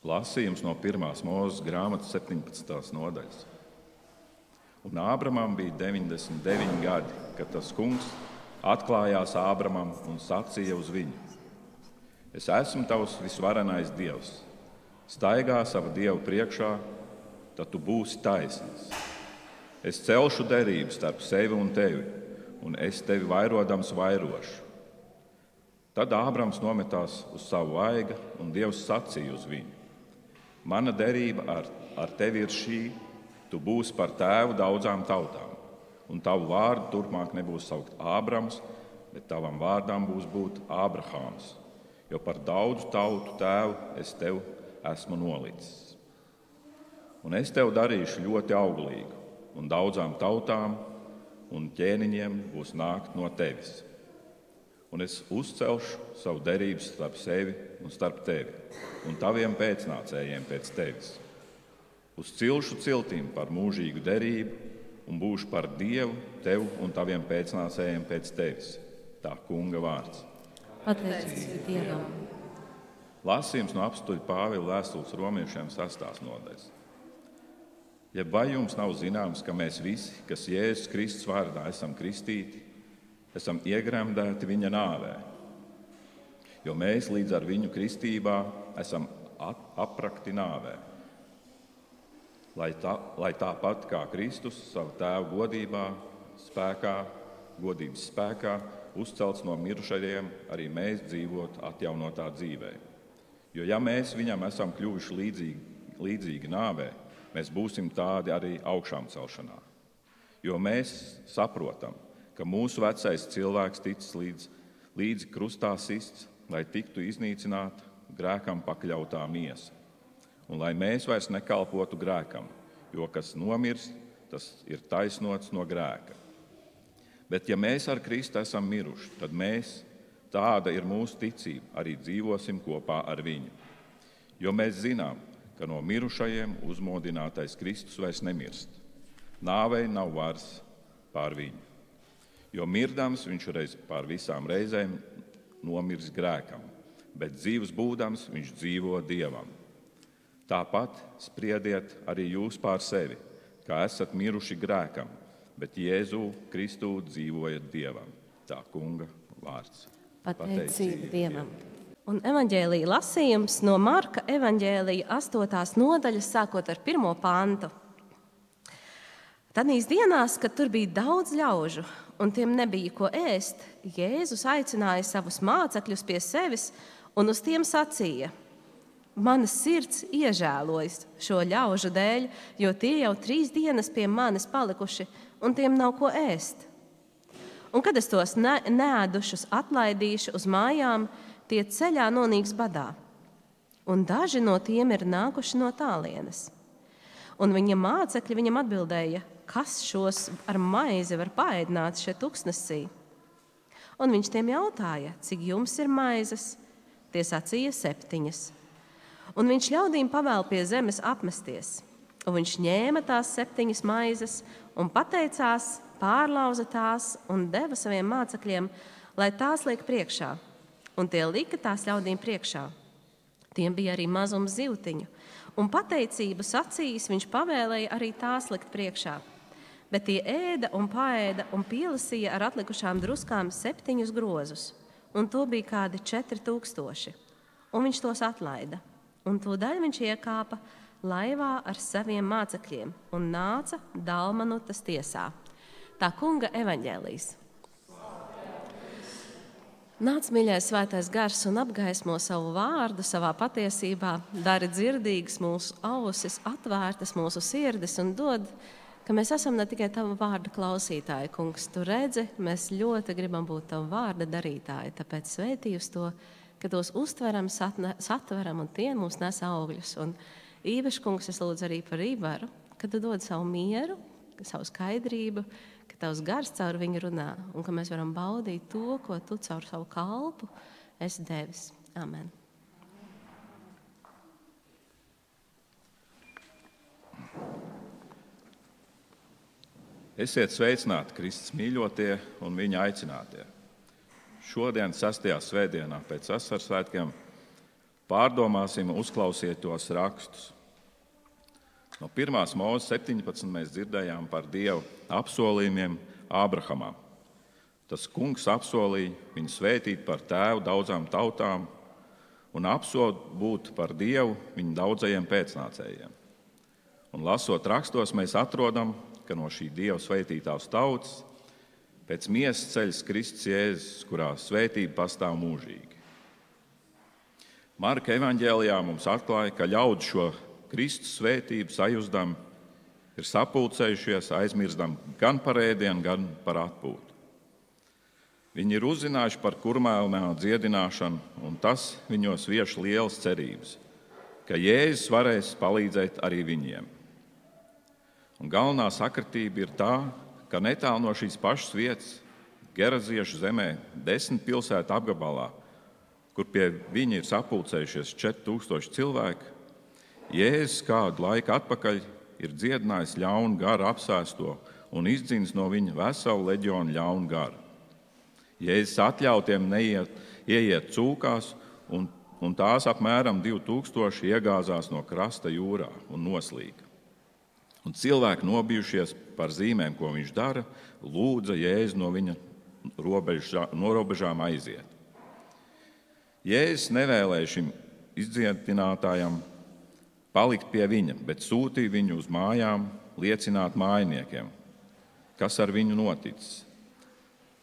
Lasījums no 1. mūža grāmatas 17. nodaļas. Un Ābramam bija 99 gadi, kad tas kungs atklājās Ābramam un sacīja uz viņu: Es esmu tavs visvarenais dievs. Staigā savu dievu priekšā, tad tu būsi taisnīgs. Es celšu derību starp sevi un tevi, un es tevi vairodams vairošu. Tad Ābrams nometās uz savu vaigu, un Dievs sacīja uz viņu: Mana derība ar, ar tevi ir šī, tu būsi par tēvu daudzām tautām, un tavu vārdu turpmāk nebūs saukt Ābrams, bet tavam vārdam būs būt Ābrahāms, jo par daudzu tautu tēvu es tev esmu nolicis. Un es tev darīšu ļoti auglīgu, un daudzām tautām un ķēniņiem būs nākt no tevis. Un es uzcelšu savu derību starp sevi un starp tevi un taviem pēcnācējiem pēc tevis. Uz cilšu ciltīm par mūžīgu derību un būšu par Dievu tev un taviem pēcnācējiem pēc tevis. Tā kunga vārds. Pateicība Dievam. Lasījums no apstuļa Pāvila vēstules romiešiem sastās nodaļas. Ja vai jums nav zināms, ka mēs visi, kas Jēzus Kristus vārdā esam kristīti, esam iegremdēti viņa nāvē? Jo mēs līdz ar viņu kristībā esam aprakti nāvē. Lai, tā, lai tāpat kā Kristus savu tēvu godībā, spēkā, godības spēkā uzcelts no mirušajiem, arī mēs dzīvot atjaunotā dzīvē. Jo ja mēs viņam esam kļuvuši līdzīgi, līdzīgi nāvē, mēs būsim tādi arī augšām celšanā. Jo mēs saprotam, ka mūsu vecais cilvēks ticis līdz, līdz krustā sists, lai tiktu iznīcināta grēkam pakļautā miesa. Un lai mēs vairs nekalpotu grēkam, jo kas nomirst, tas ir taisnots no grēka. Bet ja mēs ar Kristu esam miruši, tad mēs, tāda ir mūsu ticība, arī dzīvosim kopā ar viņu. Jo mēs zinām, ka no mirušajiem uzmodinātais Kristus vairs nemirst. Nāvei nav vairs pār viņu. Jo mirdams viņš reiz pār visām reizēm nomirs grēkam, bet dzīves būdams viņš dzīvo dievam. Tāpat spriediet arī jūs pār sevi, kā esat miruši grēkam, bet Jēzu Kristu dzīvojat dievam. Tā kunga vārds. Pateicība Dievam! Un evanģēlīja lasījums no Marka evanģēlīja 8. nodaļas, sākot ar 1. pantu. Tādīs dienās, kad tur bija daudz ļaužu un tiem nebija ko ēst, Jēzus aicināja savus mācekļus pie sevis un uz tiem sacīja: Mana sirds iežēlojas šo ļaužu dēļ, jo tie jau trīs dienas pie manis palikuši un tiem nav ko ēst. Un kad es tos nēdušus atlaidīšu uz mājām, tie ceļā nonīks badā, un daži no tiem ir nākuši no tālienes. Un viņa mācekļi viņam atbildēja, kas šos ar maizi var paēdināt šeit tuksnesī. Un viņš tiem jautāja, cik jums ir maizes? Tie sacīja septiņas. Un viņš ļaudīm pavēl pie zemes apmesties. Un viņš ņēma tās septiņas maizes un pateicās, pārlauza tās un deva saviem mācekļiem, lai tās liek priekšā un tie lika tās ļaudīm priekšā. Tiem bija arī mazums zivtiņu, un pateicības acīs viņš pavēlēja arī tās likt priekšā. Bet tie ēda un paēda un pielasīja ar atlikušām druskām septiņus grozus, un to bija kādi četri tūkstoši. Un viņš tos atlaida, un tūdaļ viņš iekāpa laivā ar saviem mācekļiem un nāca Dalmanutas tiesā. Tā kunga evaņģēlīs. Nāc, mīļais, svētais gars un apgaismo savu vārdu savā patiesībā, dari dzirdīgas mūsu ausis, atvērtas mūsu sirdis un dod, ka mēs esam ne tikai tava vārda klausītāji, kungs, tu redzi, mēs ļoti gribam būt tava vārda darītāji, tāpēc sveitī uz to, ka tos uztveram, satveram un tie mums nes augļus. Un īpaši, kungs, es lūdzu arī par Ivaru, ka tu dod savu mieru, savu skaidrību, tavs gars caur viņu runā, un ka mēs varam baudīt to, ko tu caur savu kalpu esi devis. Amen. Esiet sveicināti Kristus mīļotie un viņa aicinātie. Šodien, 6. svētdienā pēc asaru svētkiem, pārdomāsim, uzklausiet tos rakstus. No 1. mūža 17. mēs dzirdējām par Dieva apsolījumiem Ābrahamam. Tas kungs apsolīja viņu svētīt par tēvu daudzām tautām un apsolīt būt par Dievu viņa daudzajiem pēcnācējiem. Un lasot rakstos, mēs atrodam, ka no šī Dieva svētītās tautas pēc miesas ceļas Kristus Jēzus, kurā svētība pastāv mūžīgi. Marka evanģēlijā mums atklāja, ka ļaudis šo Kristus svētību sajūstam, ir sapulcējušies, aizmirstam gan par ēdienu, gan par atpūtu. Viņi ir uzzinājuši par kurmēlnā dziedināšanu, un tas viņos vieš lielas cerības, ka Jēzus varēs palīdzēt arī viņiem. Un galvenā sakritība ir tā, ka netālu no šīs pašas vietas, Geraziešu zemē, desmit pilsētu apgabalā, kur pie viņa ir sapulcējušies 4000 cilvēki, Jēzus kādu laiku atpakaļ ir dziedinājis ļaunu garu apsēsto un izdzins no viņa veselu leģionu ļaunu garu. Jēzus atļautiem neiet, ieiet cūkās, un, un tās apmēram 2000 iegāzās no krasta jūrā un noslīga. Un cilvēki, nobijušies par zīmēm, ko viņš dara, lūdza Jēzu no viņa robežā, no robežām aiziet. Jēzus nevēlēja šim izdziedinātājam palikt pie viņa, bet sūtīja viņu uz mājām, liecināt mājiniekiem, kas ar viņu noticis.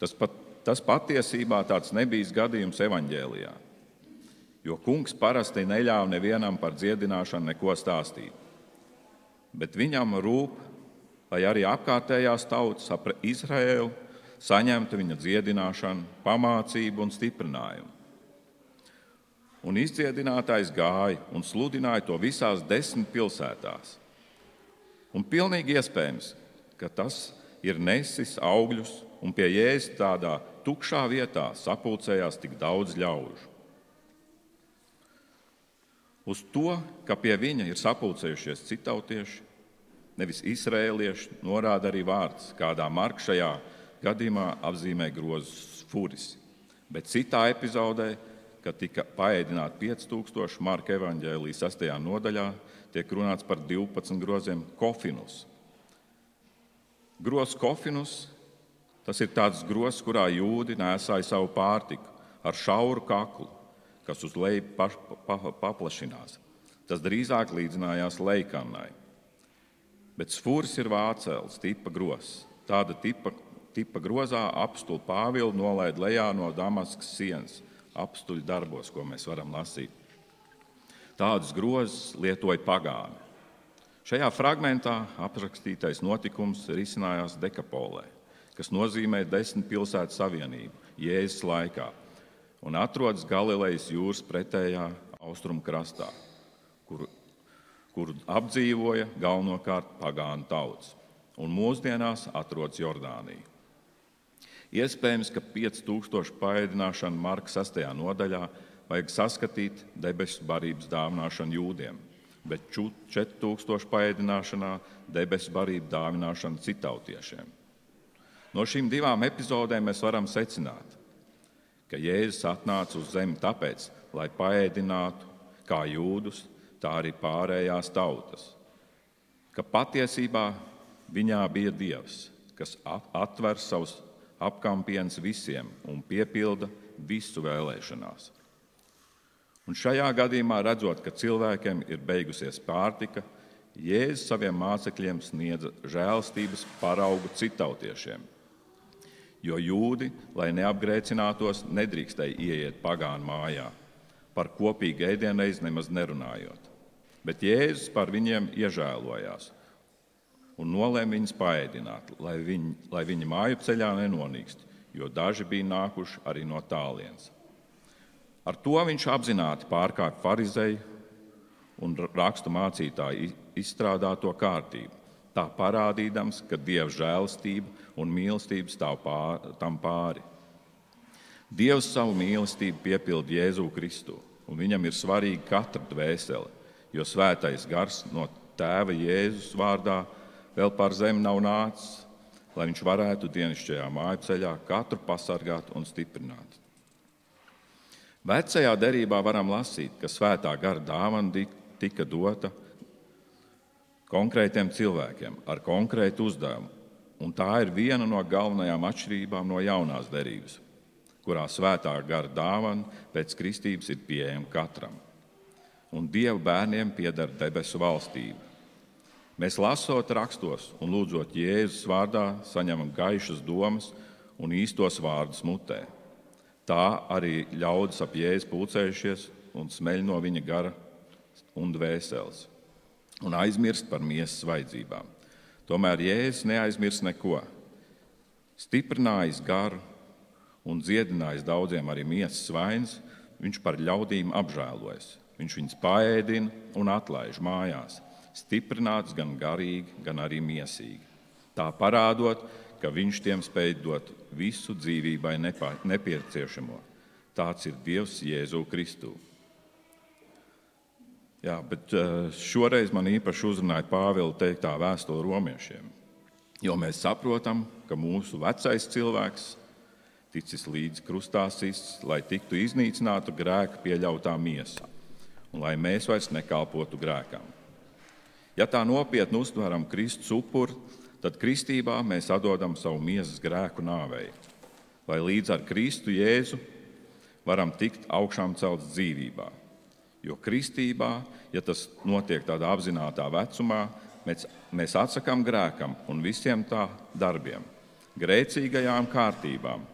Tas, pat, tas patiesībā tāds nebija gadījums evaņģēlijā, jo kungs parasti neļāva nevienam par dziedināšanu neko stāstīt. Bet viņam rūp, lai arī apkārtējās tautas ap Izraēlu saņemtu viņa dziedināšanu, pamācību un stiprinājumu. Un izdziedinātājs gāja un sludināja to visās desmit pilsētās. Un pilnīgi iespējams, ka tas ir nesis augļus, un pie jēzus tādā tukšā vietā sapulcējās tik daudz ļaužu. Uz to, ka pie viņa ir sapulcējušies citautieši, nevis izrēlieši, norāda arī vārds, kādā Marka šajā gadījumā apzīmē grozus furis. Bet citā epizodē, kad tika paēdināti 5000 marka evaņģēlijas 6. nodaļā, tiek runāts par 12 groziem kofinus. Grozs kofinus tas ir tāds grozs, kurā jūdi nēsāja savu pārtiku ar šauru kaklu, kas uz leju pa, pa, paplašinās. Tas drīzāk līdzinājās leikannai. Bet sfūris ir vācēls, tipa grozs. Tāda tipa tipa grozā apstuli Pāvilu nolaid lejā no Damaskas sienas, apstuļu darbos, ko mēs varam lasīt. Tādus grozus lietoja pagāni. Šajā fragmentā aprakstītais notikums risinājās Dekapolē, kas nozīmē desmit pilsētu savienību Jēzus laikā un atrodas Galilejas jūras pretējā austrumu krastā, kur, kur apdzīvoja galvenokārt pagānu tauts, un mūsdienās atrodas Jordānija. Iespējams, ka 5000 paēdināšanu Marka 6. nodaļā vajag saskatīt debesu barības dāvināšanu jūdiem, bet 4000 paēdināšanā debesu barību dāvināšanu citautiešiem. No šīm divām epizodēm mēs varam secināt, ka Jēzus atnāca uz zemi tāpēc, lai paēdinātu kā jūdus, tā arī pārējās tautas. Ka patiesībā viņā bija Dievs, kas atver savus apkampiens visiem un piepilda visu vēlēšanās. Un šajā gadījumā, redzot, ka cilvēkiem ir beigusies pārtika, Jēzus saviem mācekļiem sniedza žēlstības paraugu citautiešiem. Jo jūdi, lai neapgrēcinātos, nedrīkstēja ieiet pagānu mājā, par kopīgu ēdienreizi nemaz nerunājot. Bet Jēzus par viņiem iežēlojās un nolēma viņus paēdināt, lai viņi, lai viņi māju ceļā nenonīkst, jo daži bija nākuši arī no tālienes. Ar to viņš apzināti pārkāpa farizēju un rakstu mācītāju izstrādāto kārtību, tā parādīdams, ka dieva žēlastība un mīlestība stāv pār, tam pāri. Dievs savu mīlestību piepilda Jēzu Kristu, un viņam ir svarīga katra dvēsele, jo svētais gars no tēva Jēzus vārdā vēl par zemi nav nācis, lai viņš varētu dienasčajā māju ceļā katru pasargāt un stiprināt. Vecajā derībā varam lasīt, ka svētā gara dāvana tika dota konkrētiem cilvēkiem ar konkrētu uzdevumu. Un tā ir viena no galvenajām atšķirībām no jaunās derības, kurā svētā gara dāvana pēc kristības ir pieejama katram. Un Dieva bērniem pieder debesu valstība. Mēs lasot rakstos un lūdzot Jēzus vārdā, saņemam gaišas domas un īstos vārdus mutē. Tā arī ļaudis ap jēzu pulcējušies un smeļ no viņa gara un dvēseles un aizmirst par miesas vajadzībām. Tomēr Jēzus neaizmirst neko. Stiprinājis garu un dziedinājis daudziem arī miesas vainas, viņš par ļaudīm apžēlojas. Viņš viņus paēdina un atlaiž mājās, stiprināts gan garīgi, gan arī miesīgi. Tā parādot, ka viņš tiem spēj dot visu dzīvībai nepieciešamo. Tāds ir Dievs Jēzu Kristu. Jā, bet eh, šoreiz man īpaši uzrunāja Pāvila teiktā vēstule romiešiem. Jo mēs saprotam, ka mūsu vecais cilvēks ticis līdz krustāsis, lai tiktu iznīcināta grēka pieļautā miesa, un lai mēs vairs nekalpotu grēkam. Ja tā nopietni uztveram Kristus upuri, tad kristībā mēs atdodam savu miesas grēku nāvei, lai līdz ar Kristu Jēzu varam tikt augšām celts dzīvībā. Jo kristībā, ja tas notiek tādā apzināta vecumā, mēs, mēs atsakām grēkam un visiem tā darbiem, grēcīgajām kārtībām,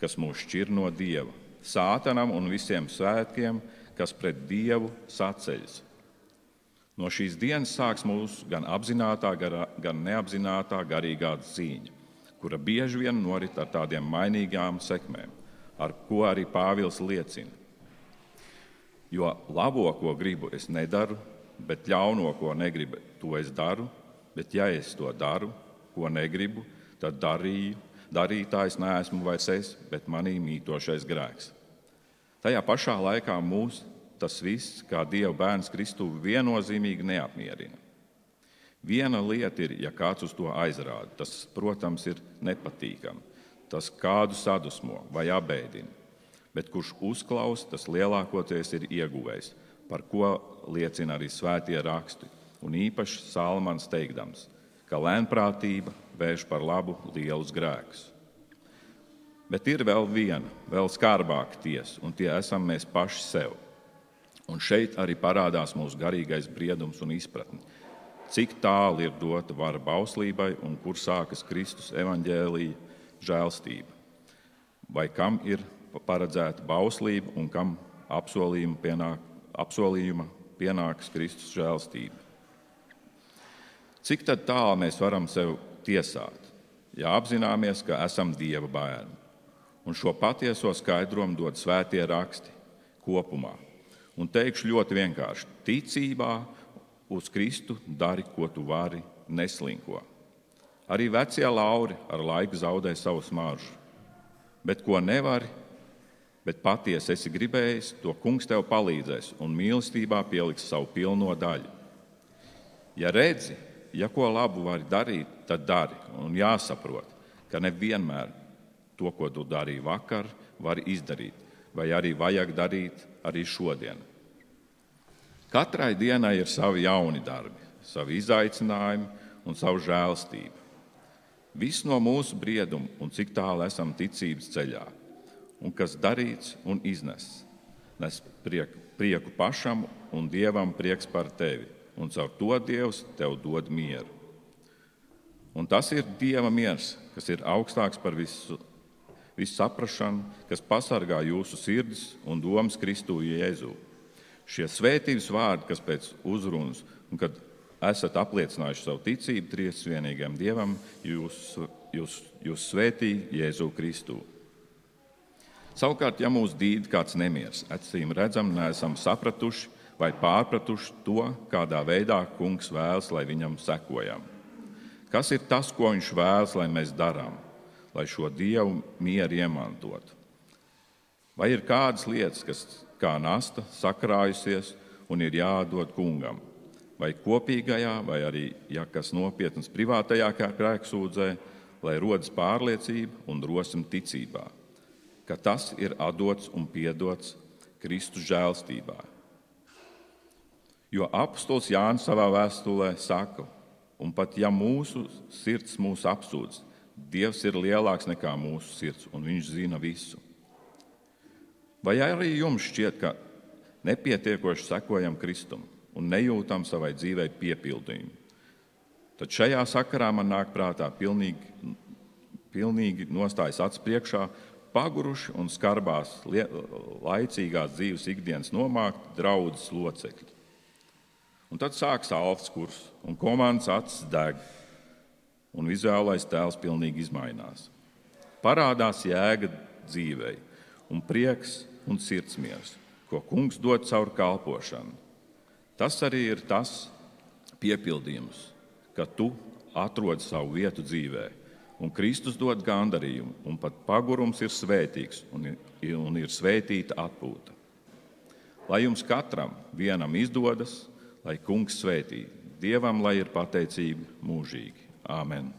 kas mūs šķir no Dieva, sātanam un visiem svētkiem, kas pret Dievu saceļas. No šīs dienas sāks mūsu gan apzināta, gan neapzināta garīgā cīņa, kura bieži vien norit ar tādiem mainīgām sekmēm, ar ko arī Pāvils liecina. Jo labo, ko gribu, es nedaru, bet ļauno, ko negribu, to es daru. Bet, ja es to daru, ko negribu, tad darīju, darītājs neesmu vairs es, bet manī mītošais grēks. Tajā pašā laikā mūsu tas viss, kā Dieva bērns Kristu, viennozīmīgi neapmierina. Viena lieta ir, ja kāds uz to aizrāda. Tas, protams, ir nepatīkami. Tas kādu sadusmo vai apbēdina. Bet kurš uzklausa, tas lielākoties ir ieguvējis, par ko liecina arī svētie raksti. Un īpaši Salmans teikdams, ka lēnprātība vērš par labu lielus grēkus. Bet ir vēl viena, vēl skarbāka tiesa, un tie esam mēs paši sevi. Un šeit arī parādās mūsu garīgais briedums un izpratne. Cik tālu ir dota vara bauslībai un kur sākas Kristus evaņģēlīja žēlstība? Vai kam ir paredzēta bauslība un kam apsolījuma, pienāk, apsolījuma pienāks Kristus žēlstība? Cik tālu mēs varam sevi tiesāt, ja apzināmies, ka esam Dieva bērni? Un šo patieso skaidrojumu dod svētie raksti kopumā. Un teikšu ļoti vienkārši: ticībā uz Kristu dari, ko tu vari, neslinko. Arī vecie lauri ar laiku zaudē savu smaržu. Bet ko nevari, bet patiesi esi gribējis, to kungs tev palīdzēs un mīlestībā pieliks savu pilno daļu. Ja redzi, ja ko labu vari darīt, tad dari. Un jāsaprot, ka nevienmēr to, ko tu darīji vakar, vari izdarīt, vai arī vajag darīt arī šodien. Katrai dienai ir savi jauni darbi, savi izaicinājumi un savu žēlstību. Viss no mūsu brieduma un cik tālu esam ticības ceļā, un kas darīts un iznests, nes prieku, prieku pašam un dievam prieks par tevi, un caur to Dievs tev dod mieru. Un tas ir Dieva miers, kas ir augstāks par visu, visu saprāšanu, kas pasargā jūsu sirdis un domas Kristu Jēzu. Šie svētības vārdi, kas pēc uzrunas, un kad esat apliecinājuši savu ticību triesvienīgam Dievam, jūs, jūs, jūs svētī Jēzu Kristu. Savukārt, ja mūs dīd kāds nemieris, acīm redzam, neesam sapratuši vai pārpratuši to, kādā veidā kungs vēlas, lai viņam sekojam. Kas ir tas, ko viņš vēlas, lai mēs darām, lai šo dievu mieru iemantotu? Vai ir kādas lietas, kas kā nasta sakrājusies un ir jādod kungam. Vai kopīgajā, vai arī, ja kas nopietns privātajā grēksūdzē, lai rodas pārliecība un drosme ticībā, ka tas ir atdots un piedots Kristus žēlstībā. Jo apustulis Jānis savā vēstulē saka, un pat ja mūsu sirds mūs apsūdz, Dievs ir lielāks nekā mūsu sirds, un Viņš zina visu. Vai arī jums šķiet, ka nepietiekoši sekojam Kristum un nejūtam savai dzīvei piepildījumu? Tad šajā sakarā man nāk prātā pilnīgi, pilnīgi nostājas acu priekšā paguruši un skarbās, laicīgās dzīves ikdienas nomākti draudzes locekļi. Un tad sāksies alfas kurs, un komandas acis deg, un vizuālais tēls pilnīgi mainās. Parādās jēga dzīvei, un prieks un sirdsmiers, ko kungs dod caur kalpošanu. Tas arī ir tas piepildījums, ka tu atrodi savu vietu dzīvēm Un Kristus dod gandarījumu, un pat pagurums ir svētīgs, un, un ir svētīta atpūta. Lai jums katram vienam izdodas, lai Kungs svētī, Dievam lai ir pateicība mūžīgi. Āmen!